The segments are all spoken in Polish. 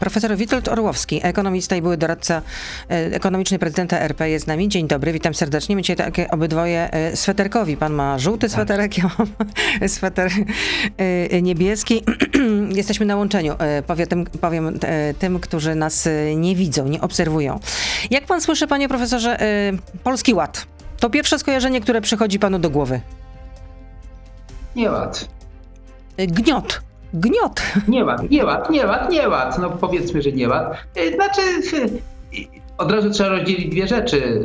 Profesor Witold Orłowski, ekonomista i były doradca e, ekonomiczny prezydenta RP jest z nami. Dzień dobry, witam serdecznie. My dzisiaj takie obydwoje e, sweterkowi. Pan ma żółty Tak. sweterek, ja mam sweter e, niebieski. Jesteśmy na łączeniu, powiem, tym, powiem tym, którzy nas nie widzą, nie obserwują. Jak pan słyszy, panie profesorze, Polski Ład? To pierwsze skojarzenie, które przychodzi panu do głowy. Nieład. Gniot. Gniot. Nieład, nieład, nieład, nieład. No powiedzmy, że nieład. E, Znaczy, e, od razu trzeba rozdzielić dwie rzeczy.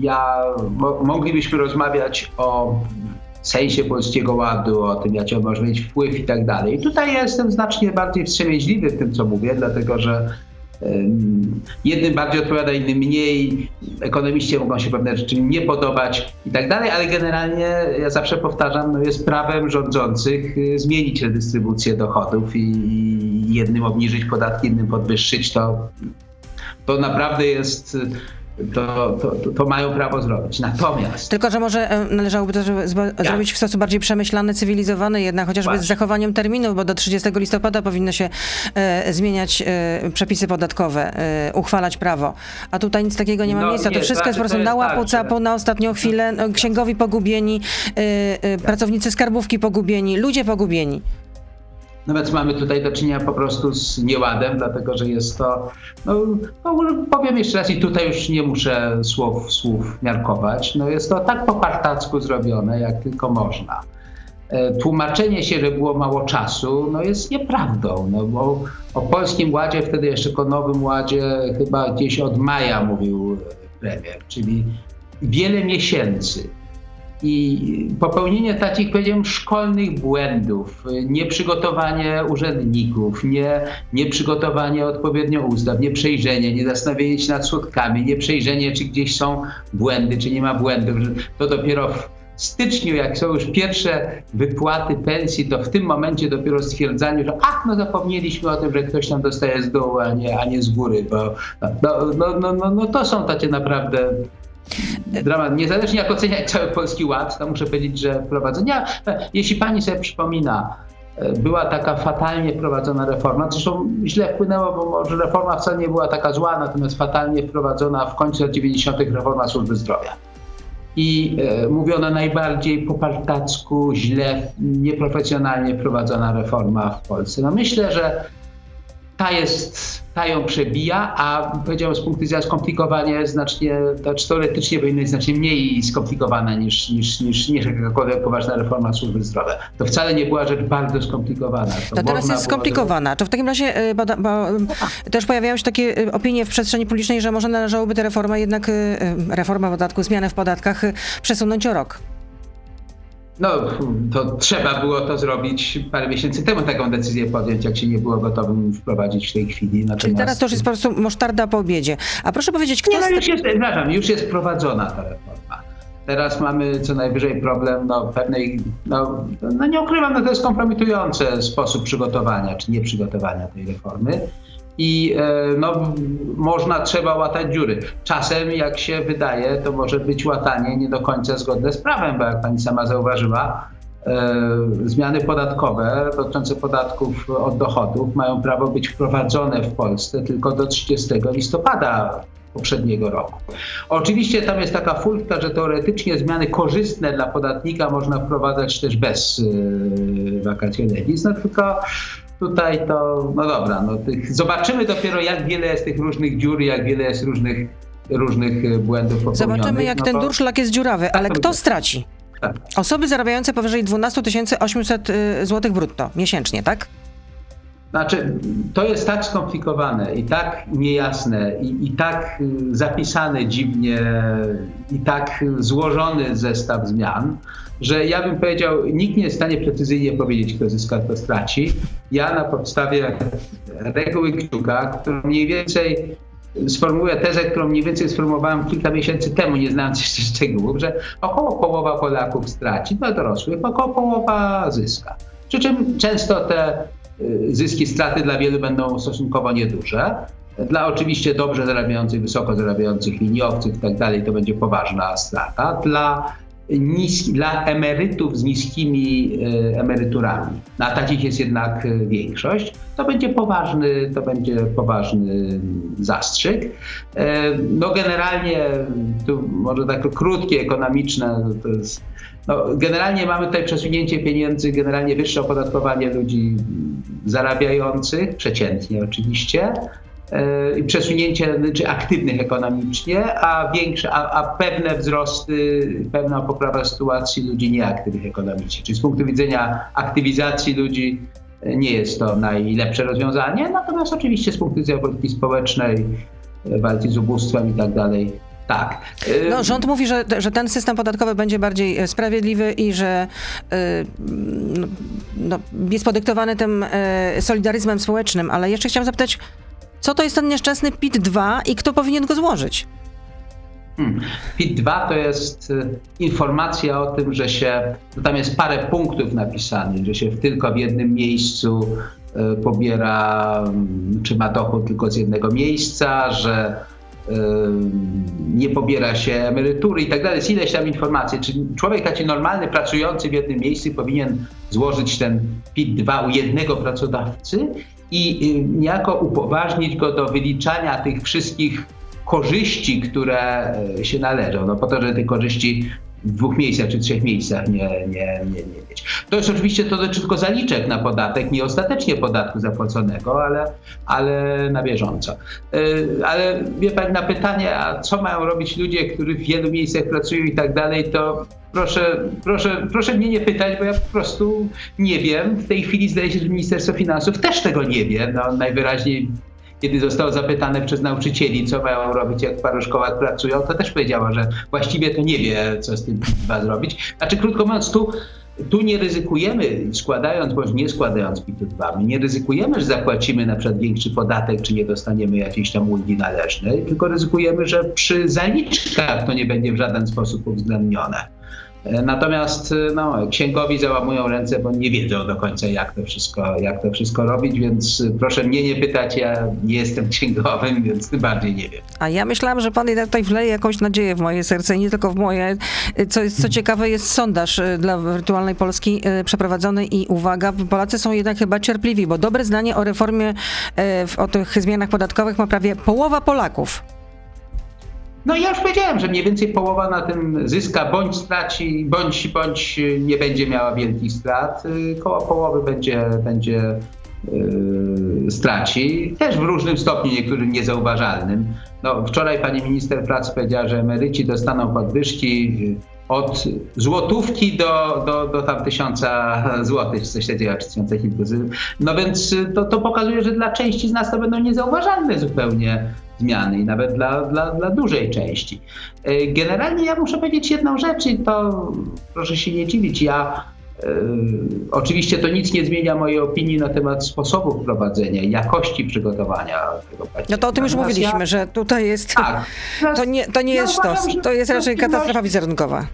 Ja, mo, moglibyśmy rozmawiać o sensie Polskiego Ładu, o tym, jaki on może mieć wpływ i tak dalej. Tutaj jestem znacznie bardziej wstrzemięźliwy w tym, co mówię, dlatego że jednym bardziej odpowiada, innym mniej. Ekonomiści mogą się pewne rzeczy nie podobać i tak dalej, ale generalnie ja zawsze powtarzam, no jest prawem rządzących y, zmienić redystrybucję dochodów i jednym obniżyć podatki, innym podwyższyć. To, to naprawdę jest, to, to, to, to mają prawo zrobić. Natomiast Tylko, że może należałoby to zrobić w sposób bardziej przemyślany, cywilizowany, jednak chociażby z Właśnie. zachowaniem terminów, bo do 30 listopada powinno się e, zmieniać e, przepisy podatkowe, e, uchwalać prawo. A tutaj nic takiego nie ma No miejsca. To nie, wszystko to jest po znaczy, prostu to na łapu, tak, że- capu, na ostatnią chwilę. No, księgowi pogubieni, e, e, pracownicy skarbówki pogubieni, ludzie pogubieni. Nawet mamy tutaj do czynienia po prostu z nieładem, dlatego że jest to, no, no powiem jeszcze raz i tutaj już nie muszę słów, słów miarkować, no jest to tak po partacku zrobione, jak tylko można. E, Tłumaczenie się, że było mało czasu, no jest nieprawdą, no bo o Polskim Ładzie, wtedy jeszcze o Nowym Ładzie chyba gdzieś od maja mówił premier, czyli wiele miesięcy. I popełnienie takich, powiedziałem, szkolnych błędów, nieprzygotowanie urzędników, nie, nieprzygotowanie odpowiednio ustaw, nieprzejrzenie, nie zastanowienie się nad skutkami, nieprzejrzenie, czy gdzieś są błędy, czy nie ma błędów. To dopiero w styczniu, jak są już pierwsze wypłaty pensji, to w tym momencie dopiero stwierdzanie, że ach, no zapomnieliśmy o tym, że ktoś tam dostaje z dołu, a nie, a nie z góry. Bo, no, no, no, no, no to są takie naprawdę dramat. Niezależnie jak oceniać cały Polski Ład, to muszę powiedzieć, że wprowadzenia, jeśli pani sobie przypomina, e, była taka fatalnie wprowadzona reforma, zresztą źle wpłynęło, bo może reforma wcale nie była taka zła, natomiast fatalnie wprowadzona w końcu lat 90. reforma służby zdrowia. I e, mówiono najbardziej po partacku, źle, nieprofesjonalnie prowadzona reforma w Polsce. No myślę, że ta jest, ta ją przebija, a powiedziałem z punktu widzenia skomplikowania jest znacznie, to teoretycznie powinna być znacznie mniej skomplikowana niż, niż, niż, niż jakakolwiek poważna reforma służby zdrowia. To wcale nie była rzecz bardzo skomplikowana. To teraz można jest skomplikowana. To w takim razie e, bo, bo, e, też pojawiają się takie e, opinie w przestrzeni publicznej, że może należałoby tę reformę, jednak reformę podatku, zmianę w podatkach przesunąć o rok. No, to trzeba było to zrobić parę miesięcy temu, taką decyzję podjąć, jak się nie było gotowym wprowadzić w tej chwili. Czyli Natomiast- teraz to już jest po prostu mosztarda po obiedzie. A proszę powiedzieć, kto... Nie, no już jest, przepraszam, już jest prowadzona ta reforma. Teraz mamy co najwyżej problem no, pewnej, no, no nie ukrywam, no to jest kompromitujący sposób przygotowania czy nieprzygotowania tej reformy. I e, no, można, trzeba łatać dziury. Czasem, jak się wydaje, to może być łatanie nie do końca zgodne z prawem, bo jak pani sama zauważyła, e, zmiany podatkowe dotyczące podatków od dochodów mają prawo być wprowadzone w Polsce tylko do 30 listopada poprzedniego roku. Oczywiście tam jest taka furtka, że teoretycznie zmiany korzystne dla podatnika można wprowadzać też bez yy, vacatio legis, no tylko tutaj to, no dobra, no tych, zobaczymy dopiero jak wiele jest tych różnych dziur, jak wiele jest różnych, różnych e, błędów popełnionych. Zobaczymy, jak no ten bo- durszlak jest dziurawy, ale to kto tak. straci? Tak. Osoby zarabiające powyżej 12 800 zł brutto miesięcznie, tak? Znaczy, to jest tak skomplikowane i tak niejasne i, i tak y, zapisane dziwnie i tak złożony zestaw zmian, że ja bym powiedział, nikt nie jest w stanie precyzyjnie powiedzieć, kto zyska, kto straci. Ja na podstawie reguły Kciuka, którą mniej więcej sformułuję tezę, którą mniej więcej sformułowałem kilka miesięcy temu, nie znając jeszcze szczegółów, że około połowa Polaków straci, no dorosłych, około połowa zyska. Przy czym często te y, zyski, straty dla wielu będą stosunkowo nieduże. Dla oczywiście dobrze zarabiających, wysoko zarabiających liniowców i tak dalej to będzie poważna strata. Dla niski, dla emerytów z niskimi e, emeryturami, no, a takich jest jednak e, większość, to będzie poważny, to będzie poważny zastrzyk. E, no generalnie, tu może tak krótkie, ekonomiczne, to jest, no, generalnie mamy tutaj przesunięcie pieniędzy, generalnie wyższe opodatkowanie ludzi zarabiających, przeciętnie oczywiście, i przesunięcie czy aktywnych ekonomicznie, a większe, a, a, pewne wzrosty, pewna poprawa sytuacji ludzi nieaktywnych ekonomicznie. Czyli z punktu widzenia aktywizacji ludzi e, nie jest to najlepsze rozwiązanie, natomiast oczywiście z punktu widzenia polityki społecznej, e, walki z ubóstwem i tak dalej, tak. No, rząd mówi, że, że ten system podatkowy będzie bardziej sprawiedliwy i że no, no, jest podyktowany tym solidaryzmem społecznym, ale jeszcze chciałam zapytać, co to jest ten nieszczęsny PIT-2 i kto powinien go złożyć? Hmm. PIT-2 to jest y, informacja o tym, że się, tam jest parę punktów napisanych, że się tylko w jednym miejscu y, pobiera, mm, czy ma dochód tylko z jednego miejsca, że y, nie pobiera się emerytury i tak dalej. Jest ileś tam informacji. Czy człowiek taki normalny, pracujący w jednym miejscu powinien złożyć ten PIT-2 u jednego pracodawcy i y, niejako upoważnić go do wyliczania tych wszystkich korzyści, które y, się należą. No po to, że te korzyści w dwóch miejscach czy trzech miejscach nie, nie, nie, nie mieć. To jest oczywiście to dotyczy tylko zaliczek na podatek, nie ostatecznie podatku zapłaconego, ale, ale na bieżąco. Y, ale wie Pani na pytanie, a co mają robić ludzie, którzy w wielu miejscach pracują i tak dalej, to proszę, proszę, proszę mnie nie pytać, bo ja po prostu nie wiem. W tej chwili zdaje się, że Ministerstwo Finansów też tego nie wie. No, najwyraźniej kiedy zostało zapytane przez nauczycieli, co mają robić, jak w paru szkołach pracują, to też powiedziała, że właściwie to nie wie, co z tym PIT-2 zrobić. Znaczy, krótko mówiąc, tu, tu nie ryzykujemy, składając bądź nie składając PIT-2, my nie ryzykujemy, że zapłacimy na przykład większy podatek, czy nie dostaniemy jakiejś tam ulgi należnej, tylko ryzykujemy, że przy zaliczkach to nie będzie w żaden sposób uwzględnione. E, natomiast e, no, księgowi załamują ręce, bo nie wiedzą do końca, jak to, wszystko, jak to wszystko robić, więc e, proszę mnie nie pytać, ja nie jestem księgowym, więc tym bardziej nie wiem. A ja myślałam, że pan jednak tutaj wleje jakąś nadzieję w moje serce nie tylko w moje. Co, co ciekawe, jest sondaż dla Wirtualnej Polski przeprowadzony i uwaga, Polacy są jednak chyba cierpliwi, bo dobre zdanie o reformie, o tych zmianach podatkowych ma prawie połowa Polaków. No i ja już powiedziałem, że mniej więcej połowa na tym zyska, bądź straci, bądź, bądź nie będzie miała wielkich strat. Y, koło połowy będzie, będzie yy, straci, też w różnym stopniu, niektórym niezauważalnym. No, wczoraj pani minister pracy powiedziała, że emeryci dostaną podwyżki od złotówki do, do, do tam tysiąca złotych, czy coś takiego, czy tysiąca kilku. No więc to, to pokazuje, że dla części z nas to będą niezauważalne zupełnie zmiany i nawet dla, dla, dla dużej części. E, generalnie ja muszę powiedzieć jedną rzecz i to proszę się nie dziwić. Ja Yy, oczywiście to nic nie zmienia mojej opinii na temat sposobu wprowadzenia i jakości przygotowania tego pacjenta. No to o tym już Natomiast mówiliśmy, ja... że tutaj jest. Tak. To nie, to nie ja jest uważam, sztos, to jest raczej katastrofa wizerunkowa.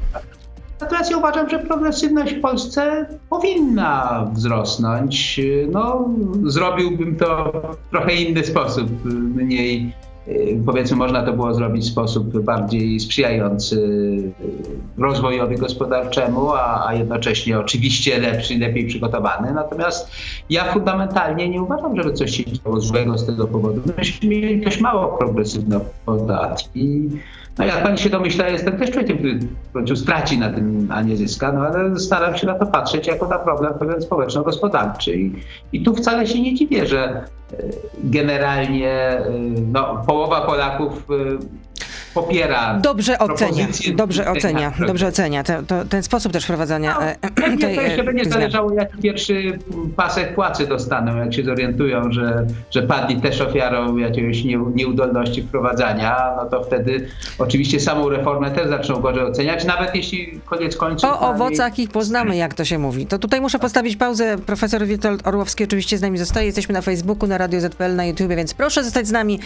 Natomiast ja uważam, że progresywność w Polsce powinna wzrosnąć. No, zrobiłbym to w trochę inny sposób, mniej powiedzmy, można to było zrobić w sposób bardziej sprzyjający rozwojowi gospodarczemu, a, a jednocześnie oczywiście lepszy, lepiej przygotowany. Natomiast ja fundamentalnie nie uważam, żeby coś się działo złego z tego powodu. Myśmy mieli dość mało progresywne podatki. No jak pani się domyśla, jestem też człowiekiem, który w końcu straci na tym, a nie zyska, no ale staram się na to patrzeć jako na problem społeczno-gospodarczy. I, I tu wcale się nie dziwię, że e, generalnie e, no, połowa Polaków e, popiera. Dobrze ocenia, dobrze ocenia, dobrze ocenia to, to, ten sposób też wprowadzania. No, e, tej, to jeszcze będzie zależało, jaki pierwszy pasek płacy dostaną, jak się zorientują, że, że padli też ofiarą jakiegoś nieudolności wprowadzania, no to wtedy oczywiście samą reformę też zaczną gorzej oceniać, nawet jeśli koniec końców. O owocach ich poznamy, jak to się mówi. To tutaj muszę postawić pauzę. Profesor Witold Orłowski oczywiście z nami zostaje. Jesteśmy na Facebooku, na Radio ZPL, na YouTube, więc proszę zostać z nami.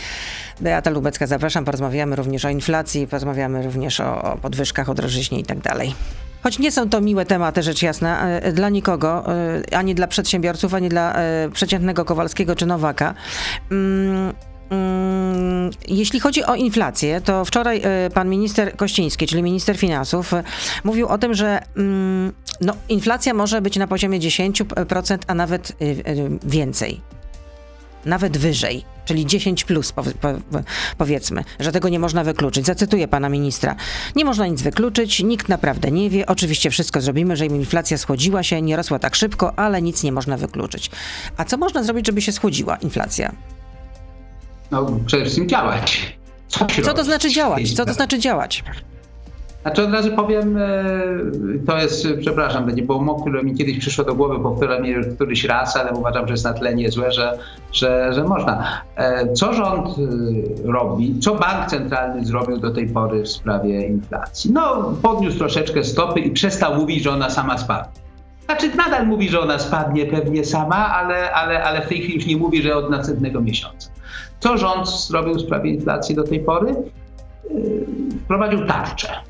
Beata Lubecka, zapraszam, porozmawiamy również o inflacji, porozmawiamy również o, podwyżkach, o drożyźnie i tak dalej. Choć nie są to miłe tematy, rzecz jasna, e, dla nikogo, e, ani dla przedsiębiorców, ani dla e, przeciętnego Kowalskiego czy Nowaka. Mm, mm, jeśli chodzi o inflację, to wczoraj e, pan minister Kościński, czyli minister finansów, e, mówił o tym, że mm, no, inflacja może być na poziomie 10%, a nawet więcej. Nawet wyżej czyli 10 plus powiedzmy, że tego nie można wykluczyć. Zacytuję pana ministra. Nie można nic wykluczyć, nikt naprawdę nie wie. Oczywiście wszystko zrobimy, żeby inflacja schłodziła się, nie rosła tak szybko, ale nic nie można wykluczyć. A co można zrobić, żeby się schłodziła inflacja? No, przede wszystkim działać. Co to znaczy działać? Co to znaczy działać? Znaczy od razu powiem, e, to jest, przepraszam, to nie było mów, które mi kiedyś przyszło do głowy, powtórzę je któryś raz, ale uważam, że jest na tle niezłe, że, że, że można. E, co rząd e, robi, co bank centralny zrobił do tej pory w sprawie inflacji? No, podniósł troszeczkę stopy i przestał mówić, że ona sama spadnie. Znaczy nadal mówi, że ona spadnie pewnie sama, ale, ale, ale w tej chwili już nie mówi, że od następnego miesiąca. Co rząd zrobił w sprawie inflacji do tej pory? Wprowadził tarczę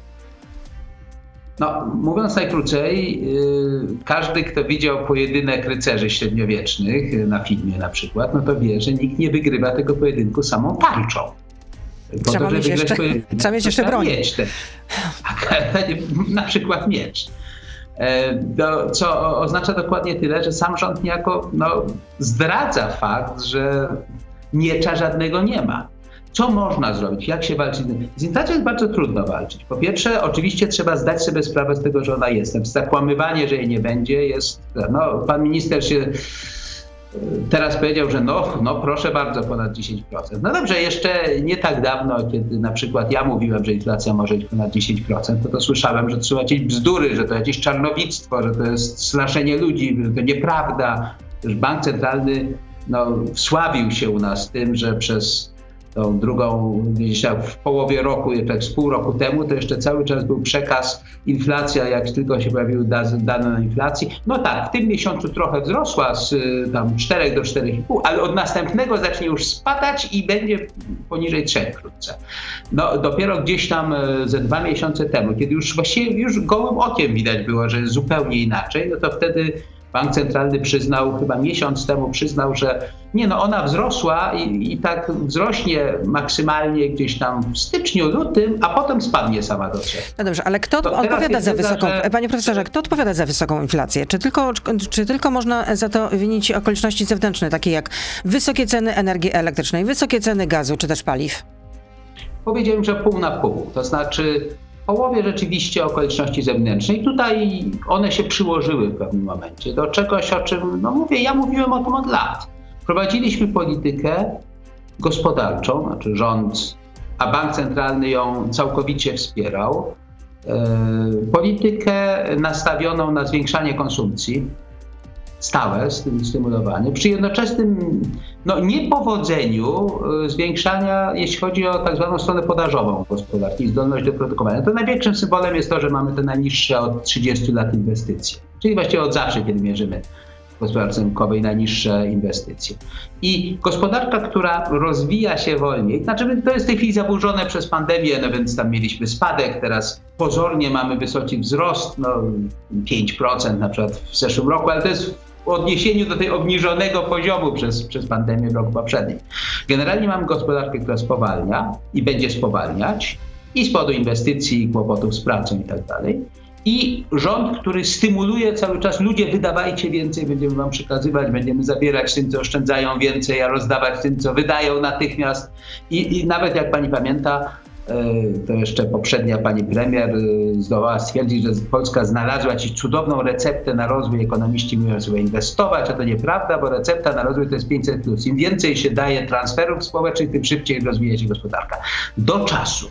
no, mówiąc najkrócej, yy, każdy, kto widział pojedynek rycerzy średniowiecznych yy, na filmie na przykład, no to wie, że nikt nie wygrywa tego pojedynku samą tarczą. Po trzeba, to, mieć jeszcze, trzeba mieć jeszcze broń. Na przykład miecz. Do, co oznacza dokładnie tyle, że sam rząd niejako no, zdradza fakt, że miecza żadnego nie ma. Co można zrobić? Jak się walczyć? Z inflacją jest bardzo trudno walczyć. Po pierwsze, oczywiście trzeba zdać sobie sprawę z tego, że ona jest. Zakłamywanie, że jej nie będzie, jest. No, pan minister się e, teraz powiedział, że no, no proszę bardzo, ponad 10%. No dobrze, jeszcze nie tak dawno, kiedy na przykład ja mówiłem, że inflacja może być ponad 10%, to to słyszałem, że to są jakieś bzdury, że to jakieś czarnowictwo, że to jest straszenie ludzi, że to nieprawda. Że bank centralny no, wsławił się u nas tym, że przez tą drugą, gdzieś w połowie roku, tak z pół roku temu, to jeszcze cały czas był przekaz inflacja, jak tylko się pojawiły dane na inflacji. No tak, w tym miesiącu trochę wzrosła z tam 4 do 4,5, ale od następnego zacznie już spadać i będzie poniżej 3 wkrótce. No dopiero gdzieś tam e, ze dwa miesiące temu, kiedy już właściwie już gołym okiem widać było, że jest zupełnie inaczej, no to wtedy Bank Centralny przyznał, chyba miesiąc temu przyznał, że nie no, ona wzrosła i, i tak wzrośnie maksymalnie gdzieś tam w styczniu, lutym, a potem spadnie sama do trzech. No dobrze, ale kto to odpowiada za wysoką, że... panie profesorze, kto odpowiada za wysoką inflację? Czy tylko, czy tylko można za to winić okoliczności zewnętrzne, takie jak wysokie ceny energii elektrycznej, wysokie ceny gazu, czy też paliw? Powiedziałem, że pół na pół. To znaczy połowie rzeczywiście okoliczności zewnętrzne i tutaj one się przyłożyły w pewnym momencie do czegoś, o czym, no mówię, ja mówiłem o tym od lat. Prowadziliśmy politykę gospodarczą, znaczy rząd, a bank centralny ją całkowicie wspierał. E, politykę nastawioną na zwiększanie konsumpcji, stałe stymulowanie, przy jednoczesnym no, niepowodzeniu y, zwiększania, jeśli chodzi o tak zwaną stronę podażową gospodarki, zdolność do produkowania. To największym symbolem jest to, że mamy te najniższe od 30 lat inwestycje, czyli właściwie od zawsze, kiedy mierzymy w gospodarce rynkowej najniższe inwestycje. I gospodarka, która rozwija się wolniej, znaczy to jest w tej chwili zaburzone przez pandemię, no więc tam mieliśmy spadek, teraz pozornie mamy wysoki wzrost, no 5% na przykład w zeszłym roku, ale to jest odniesieniu do tej obniżonego poziomu przez, przez pandemię w roku poprzednim. Generalnie mamy gospodarkę, która spowalnia i będzie spowalniać i z powodu inwestycji, kłopotów z pracą i tak dalej. I rząd, który stymuluje cały czas, ludzie wydawajcie więcej, będziemy wam przekazywać, będziemy zabierać tym, co oszczędzają więcej, a rozdawać tym, co wydają natychmiast. I, i nawet jak pani pamięta, to jeszcze poprzednia pani premier e, zdołała stwierdzić, że Polska znalazła jakąś cudowną receptę na rozwój. Ekonomiści mówią sobie inwestować, a to nieprawda, bo recepta na rozwój to jest 500 plus. Im więcej się daje transferów społecznych, tym szybciej rozwija się gospodarka. Do czasu.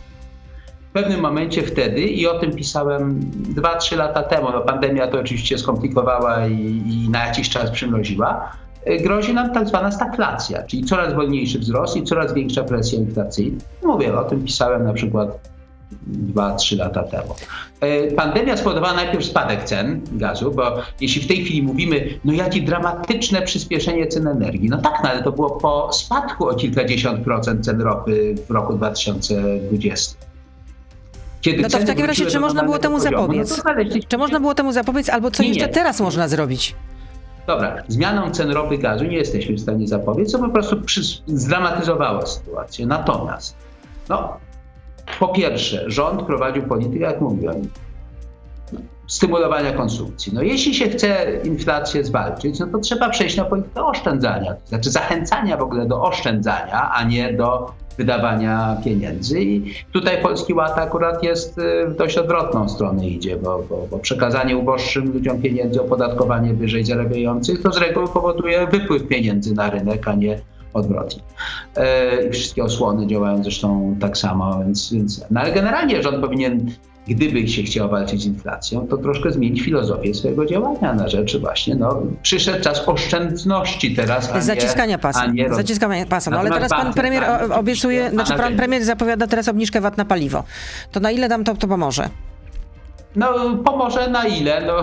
W pewnym momencie wtedy, i o tym pisałem 2-3 lata temu, no pandemia to oczywiście skomplikowała i, i na jakiś czas przymroziła, E, grozi nam tak zwana stagflacja, czyli coraz wolniejszy wzrost i coraz większa presja inflacyjna. Mówię, o tym pisałem na przykład 2-3 lata temu. E, pandemia spowodowała najpierw spadek cen gazu, bo jeśli w tej chwili mówimy, no jakie dramatyczne przyspieszenie cen energii, no tak, no ale to było po spadku o kilkadziesiąt procent cen ropy w roku 2020. Kiedy no to w takim razie, czy można było temu poziomu, zapobiec? No czy można było temu zapobiec, albo co nie, jeszcze teraz można zrobić? Dobra, zmianą cen ropy gazu nie jesteśmy w stanie zapobiec, co po prostu zdramatyzowało sytuację. Natomiast, no, po pierwsze, rząd prowadził politykę, jak mówiłem, stymulowania konsumpcji. No jeśli się chce inflację zwalczyć, no to trzeba przejść na politykę oszczędzania, to znaczy zachęcania w ogóle do oszczędzania, a nie do wydawania pieniędzy. I tutaj Polski Ład akurat jest y, w dość odwrotną stronę idzie, bo, bo, bo przekazanie uboższym ludziom pieniędzy, opodatkowanie wyżej zarabiających, to z reguły powoduje wypływ pieniędzy na rynek, a nie odwrotnie. I wszystkie osłony działają zresztą tak samo, więc, więc no ale generalnie rząd powinien gdyby się chciał walczyć z inflacją, to troszkę zmienić filozofię swojego działania na rzecz właśnie, no, przyszedł czas oszczędności teraz, a Zaciskania pasa. Nie Zaciskania pasa. No, ale teraz pan premier obiecuje, znaczy pan premier zapowiada teraz obniżkę VAT na paliwo. To na ile nam to, to pomoże? No pomoże na ile? No,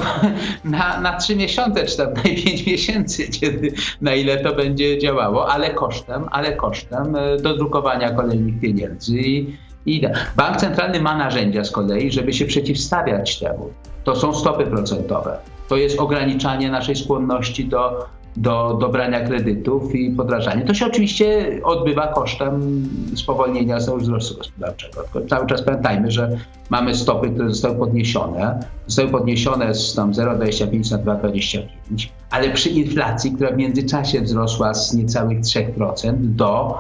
na, na 3 miesiące, czy tam na 5 miesięcy, kiedy, na ile to będzie działało, ale kosztem, ale kosztem e, dodrukowania kolejnych pieniędzy i, i Bank Centralny ma narzędzia z kolei, żeby się przeciwstawiać temu. To są stopy procentowe. To jest ograniczanie naszej skłonności do, do, do brania kredytów i podrażania. To się oczywiście odbywa kosztem spowolnienia wzrostu gospodarczego. Tylko cały czas pamiętajmy, że mamy stopy, które zostały podniesione. Zostały podniesione z tam 0,25 na 2,25, ale przy inflacji, która w międzyczasie wzrosła z niecałych 3% do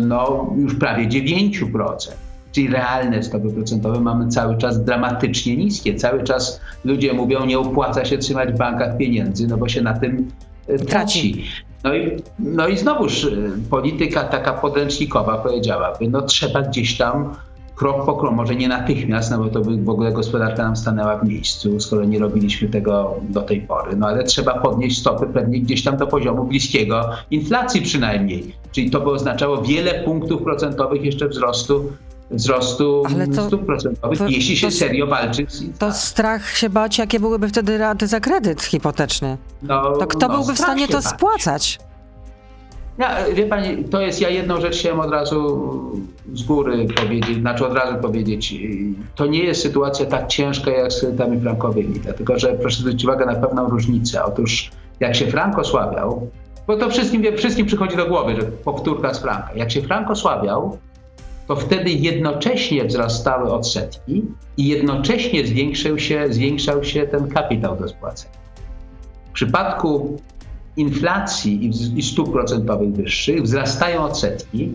no, już prawie 9%. Czyli realne stopy procentowe mamy cały czas dramatycznie niskie. Cały czas ludzie mówią, nie opłaca się trzymać w bankach pieniędzy, no bo się na tym y, traci. No i, no i znowuż y, polityka taka podręcznikowa powiedziałaby, no trzeba gdzieś tam krok po kroku, może nie natychmiast, no bo to by w ogóle gospodarka nam stanęła w miejscu, skoro nie robiliśmy tego do tej pory. No ale trzeba podnieść stopy pewnie gdzieś tam do poziomu bliskiego inflacji przynajmniej. Czyli to by oznaczało wiele punktów procentowych jeszcze wzrostu wzrostu to, stóp procentowych, to, jeśli się to, serio walczy z inflacją. To strach się bać, jakie byłyby wtedy raty za kredyt hipoteczny. No, to kto no, byłby w stanie to bać. spłacać? Ja, wie pani, to jest, ja jedną rzecz chciałem od razu z góry powiedzieć, znaczy od razu powiedzieć, to nie jest sytuacja tak ciężka jak z kredytami frankowymi, dlatego że proszę zwrócić uwagę na pewną różnicę. Otóż jak się frank osłabiał, bo to wszystkim, wszystkim przychodzi do głowy, że powtórka z franka. Jak się frank osłabiał, to wtedy jednocześnie wzrastały odsetki i jednocześnie zwiększył się, zwiększał się ten kapitał do spłacenia. W przypadku inflacji i, stóp procentowych wyższych, wzrastają odsetki,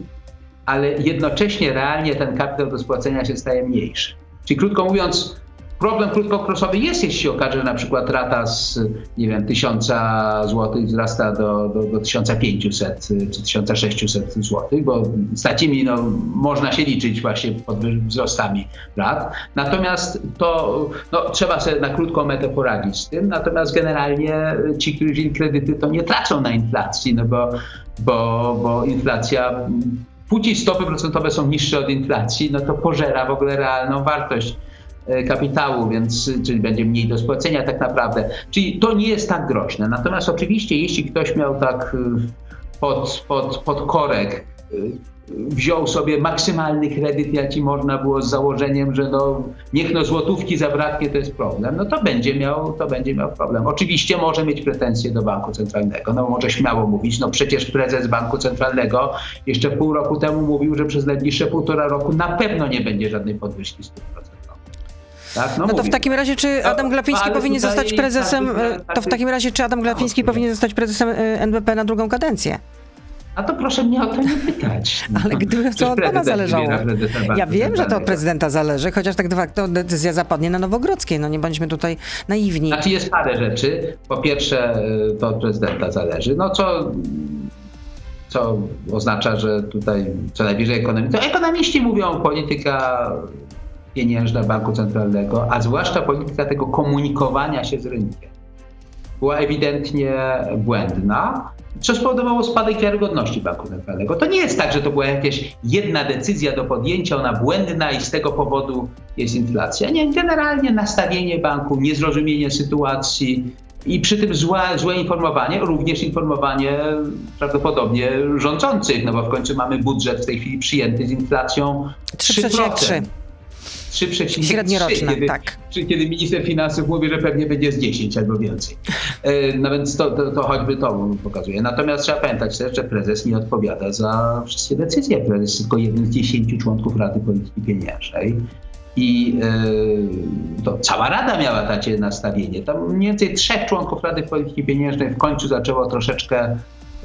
ale jednocześnie realnie ten kapitał do spłacenia się staje mniejszy. Czyli krótko mówiąc, Problem krótkokrosowy jest, jeśli się okaże, że na przykład rata z, nie wiem, 1000 zł wzrasta do, do, do 1500 czy 1600 zł, bo z takimi no, można się liczyć właśnie pod wzrostami rat. Natomiast to no, trzeba sobie na krótką metę poradzić z tym. Natomiast generalnie ci, którzy wzięli kredyty, to nie tracą na inflacji, no bo, bo, bo inflacja póki stopy procentowe są niższe od inflacji, no to pożera w ogóle realną wartość kapitału, więc czyli będzie mniej do spłacenia tak naprawdę. Czyli to nie jest tak groźne. Natomiast oczywiście, jeśli ktoś miał tak e, pod, pod, pod korek, e, wziął sobie maksymalny kredyt, jaki można było z założeniem, że no, niech no złotówki zabraknie, to jest problem, no to będzie miał, to będzie miał problem. Oczywiście może mieć pretensje do banku centralnego, no może śmiało mówić, no przecież prezes banku centralnego jeszcze pół roku temu mówił, że przez najbliższe półtora roku na pewno nie będzie żadnej podwyżki stóp procentowych. Tak? No, no to w takim razie, czy Adam Glapiński powinien zostać prezesem, tak, to w takim razie, czy Adam Glapiński powinien zostać prezesem NBP na drugą kadencję? A to proszę mnie o to nie pytać. Ale gdyby to od pana zależało. Ja wiem, że to od prezydenta zależy, chociaż tak de facto decyzja zapadnie na Nowogrodzkiej. No nie bądźmy tutaj naiwni. Znaczy jest parę rzeczy. Po pierwsze y, to od prezydenta zależy. No co, co oznacza, że tutaj co najwyżej ekonomii. To ekonomiści mówią polityka pieniężna banku centralnego, a zwłaszcza polityka tego komunikowania się z rynkiem, była ewidentnie błędna, co spowodowało spadek wiarygodności banku centralnego. To nie jest tak, że to była jakaś jedna decyzja do podjęcia, ona błędna i z tego powodu jest inflacja. Nie, generalnie nastawienie banku, niezrozumienie sytuacji, i przy tym złe, złe informowanie, również informowanie prawdopodobnie rządzących, no bo w końcu mamy budżet w tej chwili przyjęty z inflacją 3%. 3,3 3,3. Średnioroczna, kiedy, tak. Kiedy minister finansów mówi, że pewnie będzie z 10 albo więcej. E, no więc to, to, to choćby to pokazuje. Natomiast trzeba pamiętać też, że prezes nie odpowiada za wszystkie decyzje. Prezes jest tylko jednym z 10 członków Rady Polityki Pieniężnej. I e, to cała Rada miała takie nastawienie. Tam mniej więcej trzech członków Rady Polityki Pieniężnej w końcu zaczęło troszeczkę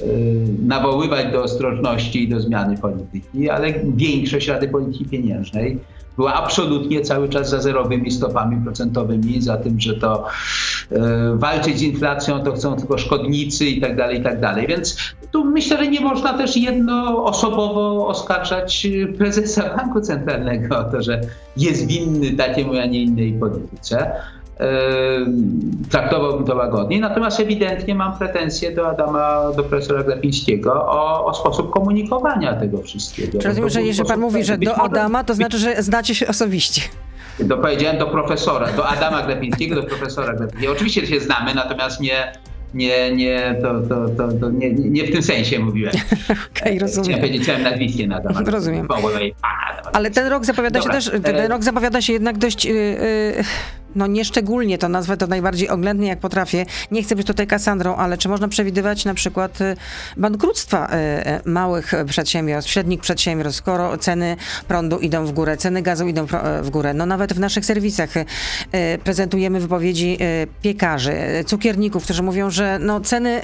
Y, nawoływać do ostrożności i do zmiany polityki, ale większość Rady Polityki Pieniężnej była absolutnie cały czas za zerowymi stopami procentowymi, za tym, że to y, walczyć z inflacją to chcą tylko szkodnicy i tak dalej, i tak dalej. Więc tu myślę, że nie można też jednoosobowo oskarżać prezesa Banku Centralnego o to, że jest winny takiej, a nie innej polityce traktowałbym to łagodnie. Natomiast ewidentnie mam pretensje do Adama, do profesora Glapińskiego o, o sposób komunikowania tego wszystkiego. Czy rozumiem, że jeżeli pan mówi, że do Adama, to znaczy, że znacie się osobiście. Do, powiedziałem do profesora, do Adama Glapińskiego, do profesora Glapińskiego. Oczywiście się znamy, natomiast nie, nie, nie, to, to, to, to nie, nie w tym sensie mówiłem. Okej, okay, rozumiem. Chciałem powiedzieć całym nazwiskiem na temat. Rozumiem. Ale ten rok zapowiada Dobra. się też, ten rok zapowiada się jednak dość... Yy, yy no nieszczególnie to nazwę to najbardziej oględnie jak potrafię. Nie chcę być tutaj Kasandrą, ale czy można przewidywać na przykład y, bankructwa y, y, małych przedsiębiorstw, średnich przedsiębiorstw, skoro ceny prądu idą w górę, ceny gazu idą w górę. No nawet w naszych serwisach prezentujemy wypowiedzi piekarzy, cukierników, którzy mówią, że no ceny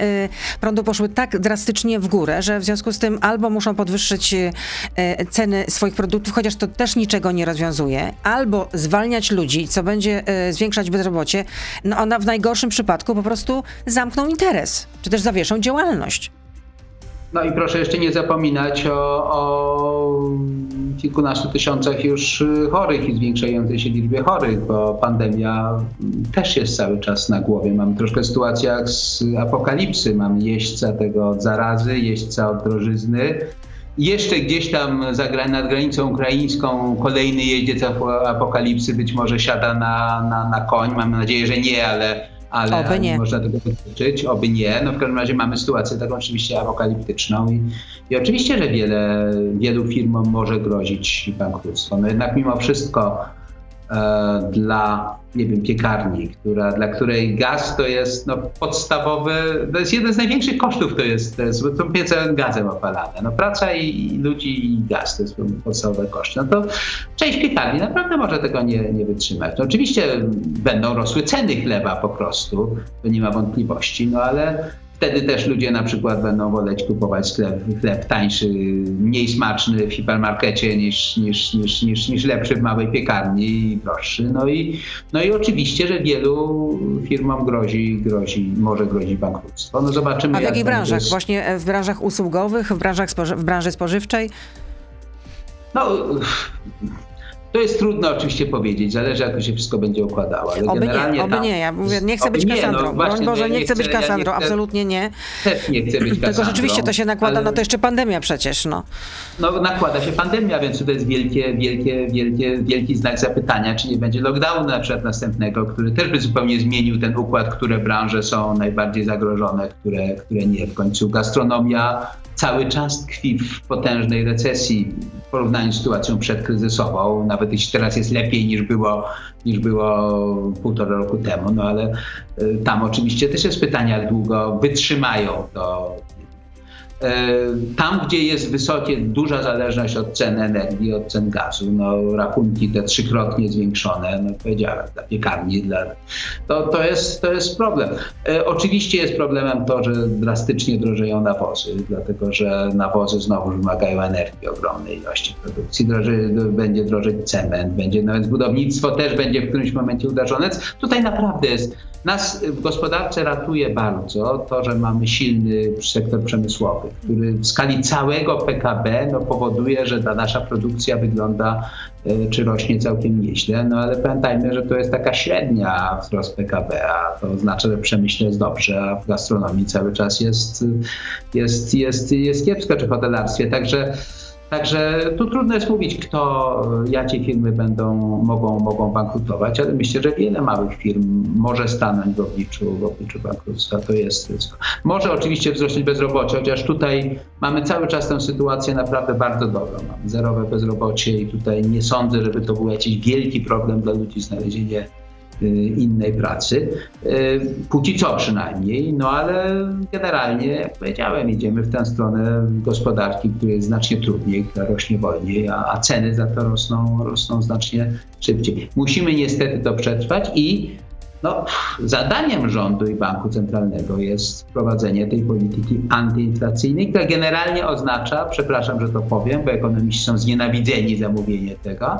prądu poszły tak drastycznie w górę, że w związku z tym albo muszą podwyższyć ceny swoich produktów, chociaż to też niczego nie rozwiązuje, albo zwalniać ludzi, co będzie zwiększać bezrobocie, no ona w najgorszym przypadku po prostu zamkną interes, czy też zawieszą działalność. No i proszę jeszcze nie zapominać o, o, kilkunastu tysiącach już chorych i zwiększającej się liczbie chorych, bo pandemia też jest cały czas na głowie. Mamy troszkę sytuację jak z apokalipsy. Mamy jeźdźca tego od zarazy, jeźdźca od drożyzny, jeszcze gdzieś tam za, nad granicą ukraińską kolejny jeździec apokalipsy być może siada na, na, na koń. Mam nadzieję, że nie, ale, ale, Oby nie. można tego dotyczyć. Oby nie. No w każdym razie mamy sytuację taką oczywiście apokaliptyczną i, i oczywiście, że wiele, wielu firmom może grozić bankructwo. No jednak mimo wszystko dla nie wiem, piekarni, która, dla której gaz to jest no, podstawowy, to jest jeden z największych kosztów, to jest, to jest są piece gazem opalane. No, praca i, i, ludzi i gaz to jest podstawowe koszty. No to część piekarni naprawdę może tego nie, nie wytrzymać. No, oczywiście będą rosły ceny chleba po prostu, to nie ma wątpliwości, no ale Wtedy też ludzie na przykład będą woleć kupować chleb, chleb tańszy, mniej smaczny w hipermarkecie niż, niż, niż, niż, niż lepszy w małej piekarni i droższy. No i, no i oczywiście, że wielu firmom grozi, grozi, może grozi bankructwo. No zobaczymy. A w jakich branżach? Jest... Właśnie w branżach usługowych, w, branżach spoży- w branży spożywczej? No, to jest trudno oczywiście powiedzieć, zależy jak to się wszystko będzie układało. Ale oby generalnie nie, oby tam, nie, ja mówię, nie chcę być Kasandrą. No, właśnie, Boże, nie, nie chcę być Kasandrą, ja absolutnie nie. Też nie chcę być Kasandrą. Tylko rzeczywiście to się nakłada, ale... no to jeszcze pandemia przecież, no. No nakłada się pandemia, więc to jest wielkie, wielkie, wielkie, wielki znak zapytania, czy nie będzie lockdownu na przykład następnego, który też by zupełnie zmienił ten układ, które branże są najbardziej zagrożone, które, które nie. W końcu gastronomia cały czas tkwi w potężnej recesji w porównaniu z sytuacją przedkryzysową, nawet jeśli teraz jest lepiej niż było, niż było półtora roku temu, no ale y, tam oczywiście też jest pytanie, jak długo wytrzymają to tam, gdzie jest wysokie, duża zależność od cen energii, od cen gazu, no rachunki te trzykrotnie zwiększone, no powiedziałem, dla piekarni, dla, to, to, jest, to jest problem. E, oczywiście jest problemem to, że drastycznie drożeją nawozy, dlatego że nawozy znowu wymagają energii ogromnej ilości produkcji, Droży, będzie drożeć cement, będzie nawet budownictwo też będzie w którymś momencie uderzone. Tutaj naprawdę jest nas w gospodarce ratuje bardzo to, że mamy silny sektor przemysłowy, który w skali całego PKB no, powoduje, że ta nasza produkcja wygląda e, czy rośnie całkiem nieźle, no ale pamiętajmy, że to jest taka średnia wzrost PKB, a to oznacza, że przemyśle jest dobrze, a w gastronomii cały czas jest, jest, jest, jest kiepsko, czy w hotelarstwie. Także Także tu trudno jest mówić, kto, jakie firmy będą, mogą, mogą bankrutować, ale myślę, że wiele małych firm może stanąć w obliczu, w obliczu bankructwa. To jest ryzyko. Może oczywiście wzrosnąć bezrobocie, chociaż tutaj mamy cały czas tę sytuację naprawdę bardzo dobrą. Mamy zerowe bezrobocie i tutaj nie sądzę, żeby to był jakiś wielki problem dla ludzi znalezienie innej pracy. Y, póki co przynajmniej, no ale generalnie, jak powiedziałem, idziemy w tę stronę gospodarki, której jest znacznie trudniej, która rośnie wolniej, a, a ceny za to rosną, rosną znacznie szybciej. Musimy niestety to przetrwać i no, zadaniem rządu i banku centralnego jest wprowadzenie tej polityki antyinflacyjnej, która generalnie oznacza, przepraszam, że to powiem, bo ekonomiści są znienawidzeni za mówienie tego,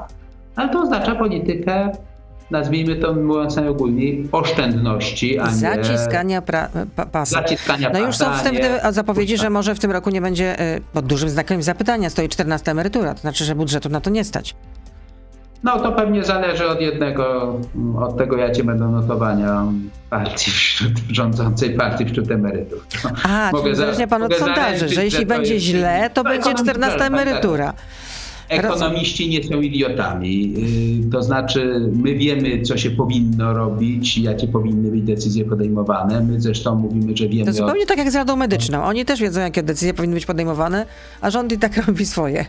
ale to oznacza politykę nazwijmy to mówiąc najogólniej, oszczędności, a nie... Zaciskania pra, pa, pasa. Zaciskania no już są wstępne zapowiedzi, że może w tym roku nie będzie, y, pod dużym znakiem zapytania stoi 14 emerytura, to znaczy, że budżetu na to nie stać. No to pewnie zależy od jednego, od tego jakie będą notowania partii wśród, rządzącej partii wśród emerytów. No, A, czyli zależnie pan od sondaży, że jeśli będzie źle, to będzie 14 emerytura. Tak, tak. Ekonomiści nie są idiotami. Y, to znaczy, my wiemy, co się powinno robić, jakie powinny być decyzje podejmowane. My zresztą mówimy, że wiemy. To zupełnie o... tak jak z Radą Medyczną. Oni też wiedzą, jakie decyzje powinny być podejmowane, a rząd i tak robi swoje.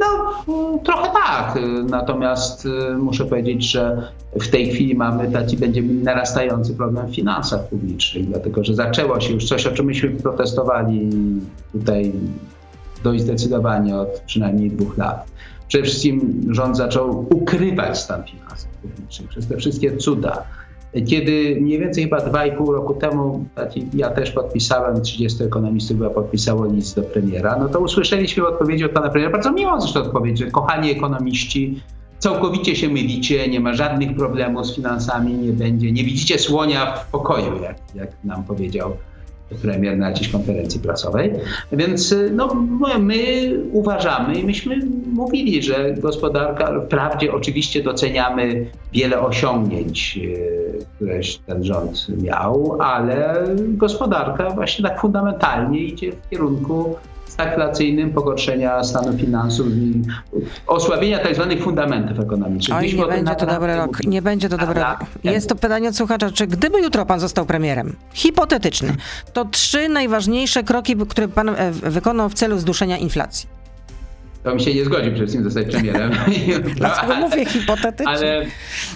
No, trochę tak. Natomiast y, muszę powiedzieć, że w tej chwili mamy taki będzie narastający problem w finansach publicznych, dlatego że zaczęło się już coś, o czym myśmy protestowali tutaj dość zdecydowanie od przynajmniej dwóch lat. Przede wszystkim rząd zaczął ukrywać stan finansów publicznych przez te wszystkie cuda. Kiedy mniej więcej chyba dwa i pół roku temu, ja też podpisałem, 30 ekonomistów chyba podpisało list do premiera, no to usłyszeliśmy odpowiedzi od pana premiera, bardzo miło zresztą odpowiedź, że kochani ekonomiści, całkowicie się mylicie, nie ma żadnych problemów z finansami, nie będzie, nie widzicie słonia w pokoju, jak, jak nam powiedział premier na jakiejś konferencji prasowej. Więc y, no, my uważamy i myśmy mówili, że gospodarka, wprawdzie oczywiście doceniamy wiele osiągnięć, y, które ten rząd miał, ale gospodarka właśnie tak fundamentalnie idzie w kierunku stagflacyjnym, pogorszenia stanu finansów i osłabienia tak zwanych fundamentów ekonomicznych. Oj, nie będzie to dobry rok. Nie będzie to dobry rok. Jest to pytanie od słuchacza, czy gdyby jutro pan został premierem, hipotetyczny, to trzy najważniejsze kroki, które pan e, wykonał w celu zduszenia inflacji? To mi się nie zgodził przede wszystkim zostać premierem. Dlaczego mówię hipotetycznie? Ale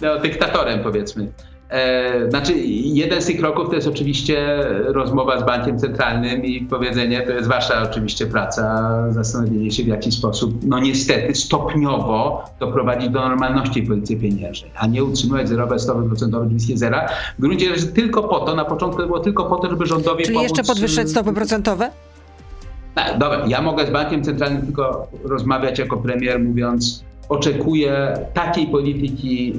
no, dyktatorem powiedzmy. E, znaczy, jeden z tych kroków to jest oczywiście rozmowa z bankiem centralnym i powiedzenie, to jest wasza oczywiście praca, zastanowienie się w jaki sposób, no niestety stopniowo doprowadzić do normalności polityki pieniężnej, a nie utrzymywać zerowe stopy procentowe bliskie zera. W gruncie rzeczy tylko po to, na początku to było tylko po to, żeby rządowi Czyli pomóc... jeszcze podwyższać stopy procentowe? No, dobra, ja mogę z bankiem centralnym tylko rozmawiać jako premier, mówiąc, oczekuję takiej polityki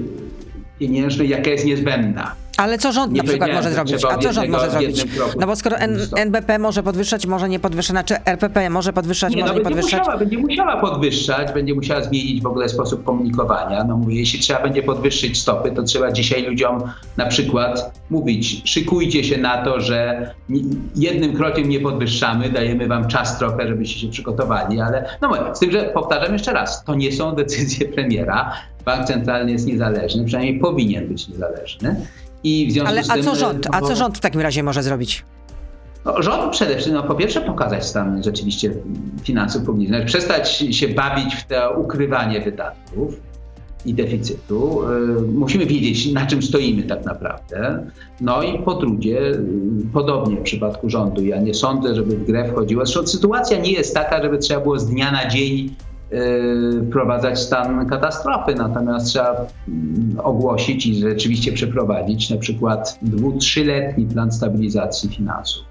pieniężnej, jaka jest niezbędna. Ale co rząd nie na przykład może zrobić? A co rząd może zrobić? No bo skoro N NBP może podwyższać, może nie podwyższać, znaczy RPP może podwyższać, nie, może no, nie będzie podwyższać? Musiała, będzie musiała podwyższać, będzie musiała zmienić w ogóle sposób komunikowania. No mówię, jeśli trzeba będzie podwyższyć stopy, to trzeba dzisiaj ludziom na przykład mówić, szykujcie się na to, że jednym krokiem nie podwyższamy, dajemy wam czas trochę, żebyście się przygotowali, ale no mówię, z tym, że powtarzam jeszcze raz, to nie są decyzje premiera, Bank centralny jest niezależny, przynajmniej powinien być niezależny. I w związku Ale, z tym, a co rząd? A co rząd w takim razie może zrobić? No, rząd przede wszystkim, no, po pierwsze pokazać stan rzeczywiście finansów publicznych, przestać się bawić w to ukrywanie wydatków i deficytu. Y, musimy wiedzieć, na czym stoimy tak naprawdę. No i po drugie, y, podobnie w przypadku rządu, ja nie sądzę, żeby w grę wchodziła. Sytuacja nie jest taka, żeby trzeba było z dnia na dzień wprowadzać stan katastrofy, natomiast trzeba mm, ogłosić i rzeczywiście przeprowadzić na przykład dwu, trzyletni plan stabilizacji finansów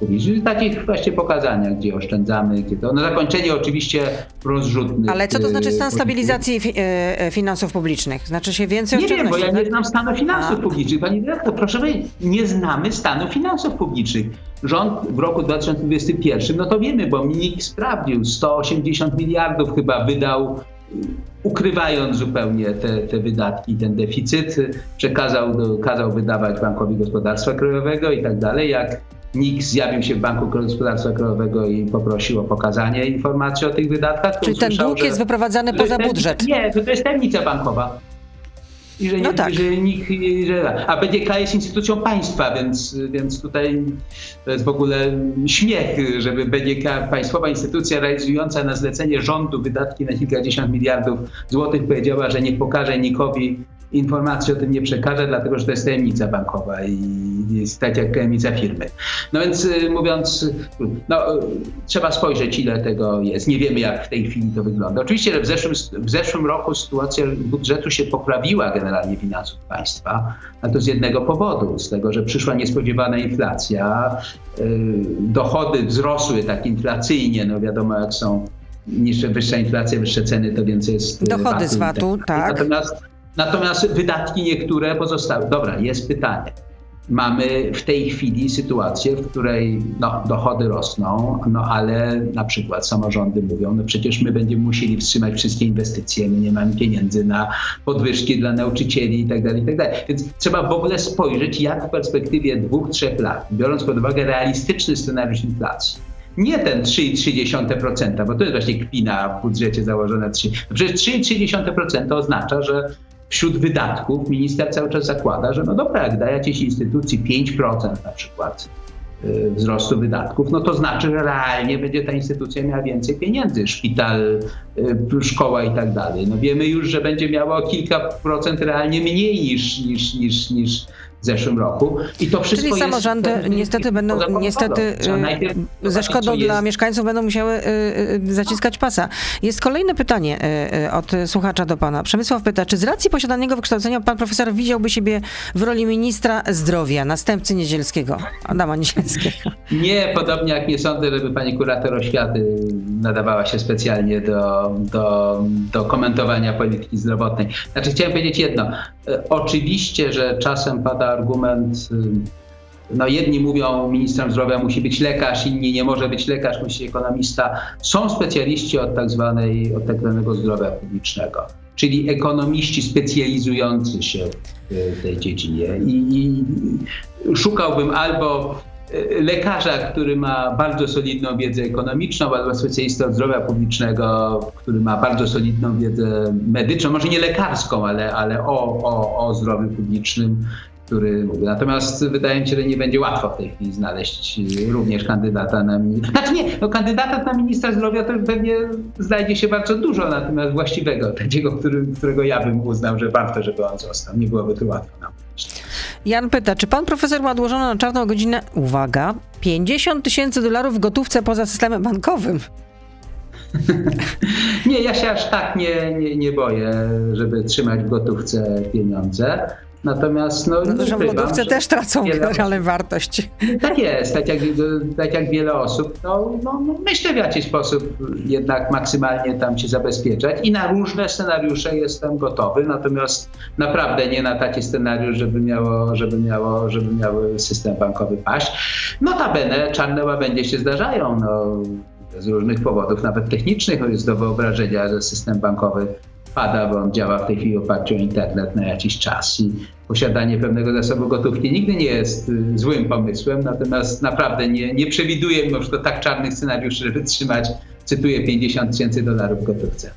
publicznych, takich właśnie pokazaniach, gdzie oszczędzamy, gdzie to. Na zakończenie oczywiście rozrzutny. Ale co to znaczy stan y, stabilizacji fi y, finansów publicznych? Znaczy się więcej Nie wiem, bo ja nie znam stanu finansów A. publicznych. Pani dyrektor, proszę powiedzieć, nie znamy stanu finansów publicznych. Rząd w roku 2021, no to wiemy, bo NIK sprawdził, 180 miliardów chyba wydał ukrywając zupełnie te, te wydatki, ten deficyt, przekazał, kazał wydawać Bankowi Gospodarstwa Krajowego i tak dalej. Jak NIK zjawił się w Banku Gospodarstwa Krajowego i poprosił o pokazanie informacji o tych wydatkach. Czyli ten dług jest wyprowadzany poza budżet. Nie, to, to jest tajemnica bankowa. I że, no tak. że nikt, że, a BGK jest instytucją państwa, więc, więc tutaj to jest w ogóle śmiech, żeby BGK, państwowa instytucja realizująca na zlecenie rządu wydatki na kilkadziesiąt miliardów złotych powiedziała, że nie pokaże nikowi informacji o tym nie przekaże, dlatego że to jest tajemnica bankowa i jest tak jak tajemnica firmy. No więc y, mówiąc, no, y, trzeba spojrzeć, ile tego jest. Nie wiemy, jak w tej chwili to wygląda. Oczywiście w zeszłym, w zeszłym roku sytuacja budżetu się poprawiła generalnie finansów państwa, ale to z jednego powodu, z tego, że przyszła niespodziewana inflacja, y, dochody wzrosły tak inflacyjnie, no wiadomo jak są niższe, wyższa inflacja, wyższe ceny, to więcej jest Dochody z VAT-u, tak. Natomiast Natomiast wydatki niektóre pozostały. Dobra, jest pytanie. Mamy w tej chwili sytuację, w której no, dochody rosną, no ale na przykład samorządy mówią, no przecież my będziemy musieli wstrzymać wszystkie inwestycje, my nie mamy pieniędzy na podwyżki dla nauczycieli itd., tak itd. Tak Więc trzeba w ogóle spojrzeć, jak w perspektywie dwóch, trzech lat, biorąc pod uwagę realistyczny scenariusz inflacji, nie ten 3,3%, bo to jest właśnie kpina w budżecie założone 3. No przecież 3,3% oznacza, że wśród wydatków minister cały czas zakłada, że no dobra, jak daje jakiejś instytucji 5% na przykład y, wzrostu wydatków, no to znaczy, że realnie będzie ta instytucja miała więcej pieniędzy, szpital, y, szkoła i tak dalej. No wiemy już, że będzie miała o kilka procent realnie mniej niż, niż, niż, niż w zeszłym roku. I to wszystko Czyli samorządy niestety będą, niestety y, ze szkodą dla jest... mieszkańców będą musiały y, y, zaciskać pasa. Jest kolejne pytanie od słuchacza do pana. Przemysław pyta, czy z racji posiadanego wykształcenia pan profesor widziałby siebie w roli ministra zdrowia, następcy Niedzielskiego, Adama Niedzielskiego? Nie, podobnie jak nie sądzę, żeby pani kurator oświaty nadawała się specjalnie do, do, do komentowania polityki zdrowotnej. Znaczy chciałem powiedzieć jedno. Oczywiście, że czasem pada argument, y, no jedni mówią, ministrem zdrowia musi być lekarz, inni nie może być lekarz, musi być ekonomista. Są specjaliści od tak zwanej, od tak zwanego zdrowia publicznego, czyli ekonomiści specjalizujący się w tej dziedzinie. I, i szukałbym albo y, lekarza, który ma bardzo solidną wiedzę ekonomiczną, albo specjalista od zdrowia publicznego, który ma bardzo solidną wiedzę medyczną, może nie lekarską, ale, ale o, o, o zdrowiu publicznym który mówi. Natomiast wydaje mi się, że nie będzie łatwo w tej chwili znaleźć również kandydata na ministra. Znaczy nie, no kandydata na ministra zdrowia to pewnie znajdzie się bardzo dużo, natomiast właściwego, takiego, który, którego ja bym uznał, że warto, żeby on został. Nie byłoby to łatwo nam. Jan pyta, czy pan profesor ma odłożoną na czarną godzinę, uwaga, 50 tysięcy dolarów w gotówce poza systemem bankowym? nie, ja się aż tak nie, nie, nie boję, żeby trzymać w gotówce pieniądze. Natomiast no, no że lodówce też tracą generalnie wartość. Tak jest, tak jak, tak jak wiele osób. No, no, no, myślę w jakiś sposób jednak maksymalnie tam się zabezpieczać i na różne scenariusze jestem gotowy, natomiast naprawdę nie na taki scenariusz, żeby miało, żeby miało, żeby miały system bankowy paść. Notabene czarne łabędzie się zdarzają. No, z różnych powodów, nawet technicznych, jest do wyobrażenia, że system bankowy pada, bo on działa w tej chwili oparciu o internet na jakiś czas i posiadanie pewnego zasobu gotówki nigdy nie jest y, złym pomysłem, natomiast naprawdę nie, nie przewiduję mimo wszystko tak czarnych scenariuszy, żeby trzymać, cytuję, 50 tysięcy dolarów w gotówce.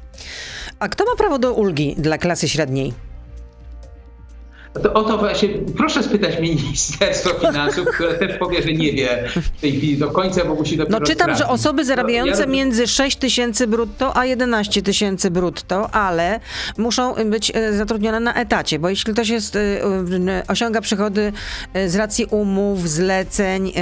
A kto ma prawo do ulgi dla klasy średniej? To, o to właśnie proszę spytać Ministerstwo Finansów, które też powie, że nie wie w tej chwili do końca, bo musi dopiero No czytam, sprawdzić. że osoby zarabiające ja... między 6 tysięcy brutto a 11 tysięcy brutto, ale muszą być e, zatrudnione na etacie, bo jeśli ktoś jest, e, osiąga przychody e, z racji umów, zleceń,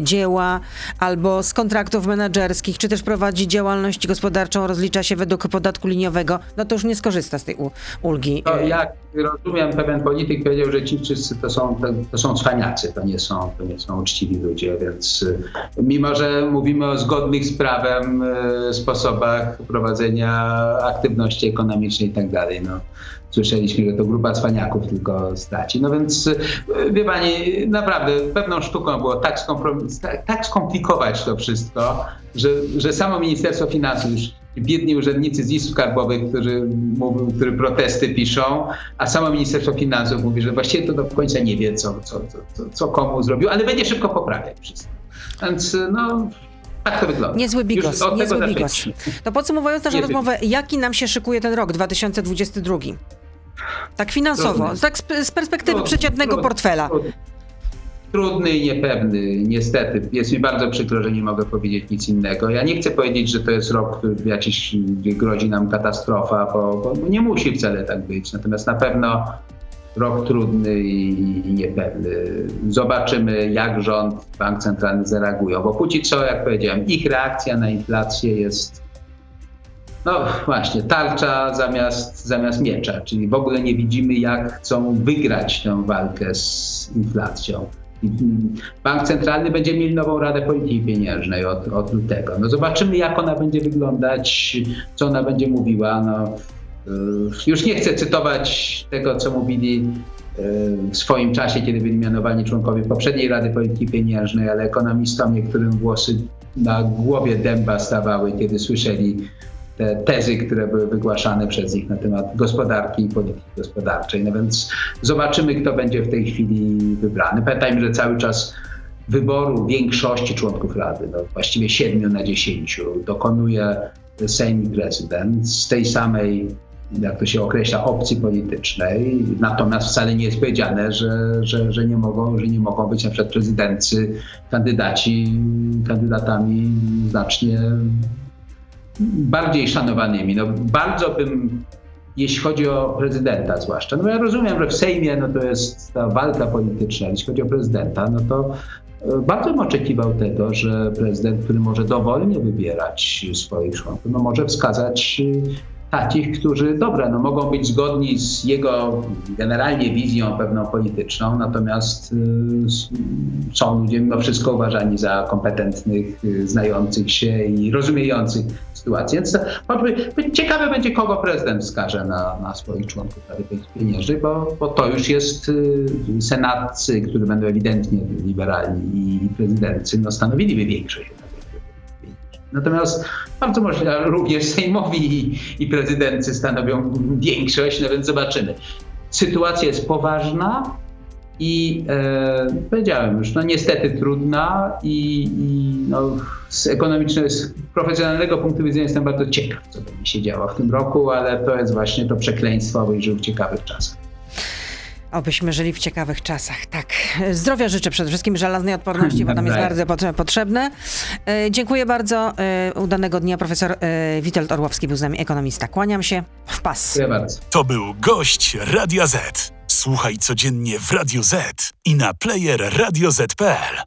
dzieła albo z kontraktów menedżerskich, czy też prowadzi działalność gospodarczą, rozlicza się według podatku liniowego, no to już nie skorzysta z tej ulgi. To jak rozumiem pewien polityk powiedział, że ci wszyscy to są, to, to są cwaniacy, to nie są, to nie są uczciwi ludzie, więc y, mimo, że mówimy o zgodnych z prawem y, sposobach prowadzenia aktywności ekonomicznej i tak dalej, no słyszeliśmy, że to grupa cwaniaków tylko straci. No więc y, wie pani, naprawdę pewną sztuką było tak, tak, skomplikować to wszystko, że, że samo Ministerstwo Finansów już biedni urzędnicy z izb skarbowych, którzy, mówią, którzy protesty piszą, a samo Ministerstwo Finansów mówi, że właściwie to do końca nie wie, co, co, co, co komu zrobił, ale będzie szybko poprawiać wszystko. Więc no, tak to wygląda. Niezły bigos, niezły bigos. To podsumowując naszą rozmowę, jaki nam się szykuje ten rok 2022? Tak finansowo, trudny. tak z perspektywy trudny, przeciętnego trudny, portfela. Trudny i niepewny, niestety. Jest mi bardzo przykro, że nie mogę powiedzieć nic innego. Ja nie chcę powiedzieć, że to jest rok, który jakiś, gdzie grozi nam katastrofa, bo, bo nie musi wcale tak być. Natomiast na pewno rok trudny i niepewny. Zobaczymy, jak rząd, bank centralny zareagują, bo póki co, jak powiedziałem, ich reakcja na inflację jest no właśnie, tarcza zamiast, zamiast miecza, czyli w ogóle nie widzimy, jak chcą wygrać tę walkę z inflacją. Bank Centralny będzie miał nową Radę Polityki Pieniężnej od, od lutego. No zobaczymy, jak ona będzie wyglądać, co ona będzie mówiła. No, y, już nie chcę cytować tego, co mówili y, w swoim czasie, kiedy byli mianowani członkowie poprzedniej Rady Polityki Pieniężnej, ale ekonomistom niektórym włosy na głowie dęba stawały, kiedy słyszeli te tezy, które były wygłaszane przez nich na temat gospodarki i polityki gospodarczej. No więc zobaczymy, kto będzie w tej chwili wybrany. Pamiętajmy, że cały czas wyboru większości członków Rady, no właściwie 7 na 10, dokonuje Sejm i prezydent z tej samej, jak to się określa, opcji politycznej. Natomiast wcale nie jest powiedziane, że, że, że, nie, mogą, że nie mogą być na przykład prezydency, kandydaci, kandydatami znacznie bardziej szanowanymi. No, bardzo bym, jeśli chodzi o prezydenta zwłaszcza, no ja rozumiem, że w Sejmie no, to jest ta walka polityczna, jeśli chodzi o prezydenta, no to e, bardzo bym oczekiwał tego, że prezydent, który może dowolnie wybierać swoich członków, no może wskazać takich, którzy, dobra, no mogą być zgodni z jego generalnie wizją pewną polityczną, natomiast y, są ludzie mimo wszystko uważani za kompetentnych, y, znających się i rozumiejących sytuację. Więc to, ciekawe będzie, kogo prezydent wskaże na, na swoich członków Rady Pieniężnej, bo, bo to już jest y, senatcy, którzy będą ewidentnie liberalni i prezydency, no stanowiliby większość Natomiast bardzo możliwe, również sejmowi i, i prezydency stanowią większość, no więc zobaczymy. Sytuacja jest poważna i e, powiedziałem już, no niestety trudna i, i no, z ekonomicznego, z profesjonalnego punktu widzenia jestem bardzo ciekaw, co będzie się działo w tym roku, ale to jest właśnie to przekleństwo, aby żył w ciekawych czasach. Obyśmy żyli w ciekawych czasach. Tak. Zdrowia życzę przede wszystkim, żelaznej odporności, bo nam jest bardzo potrzebne. E, dziękuję bardzo. E, udanego dnia. Profesor e, Witold Orłowski był z nami, ekonomista. Kłaniam się. W pas. Dziękuję bardzo. To był gość Radia Z. Słuchaj codziennie w Radio Z i na player radioz.pl.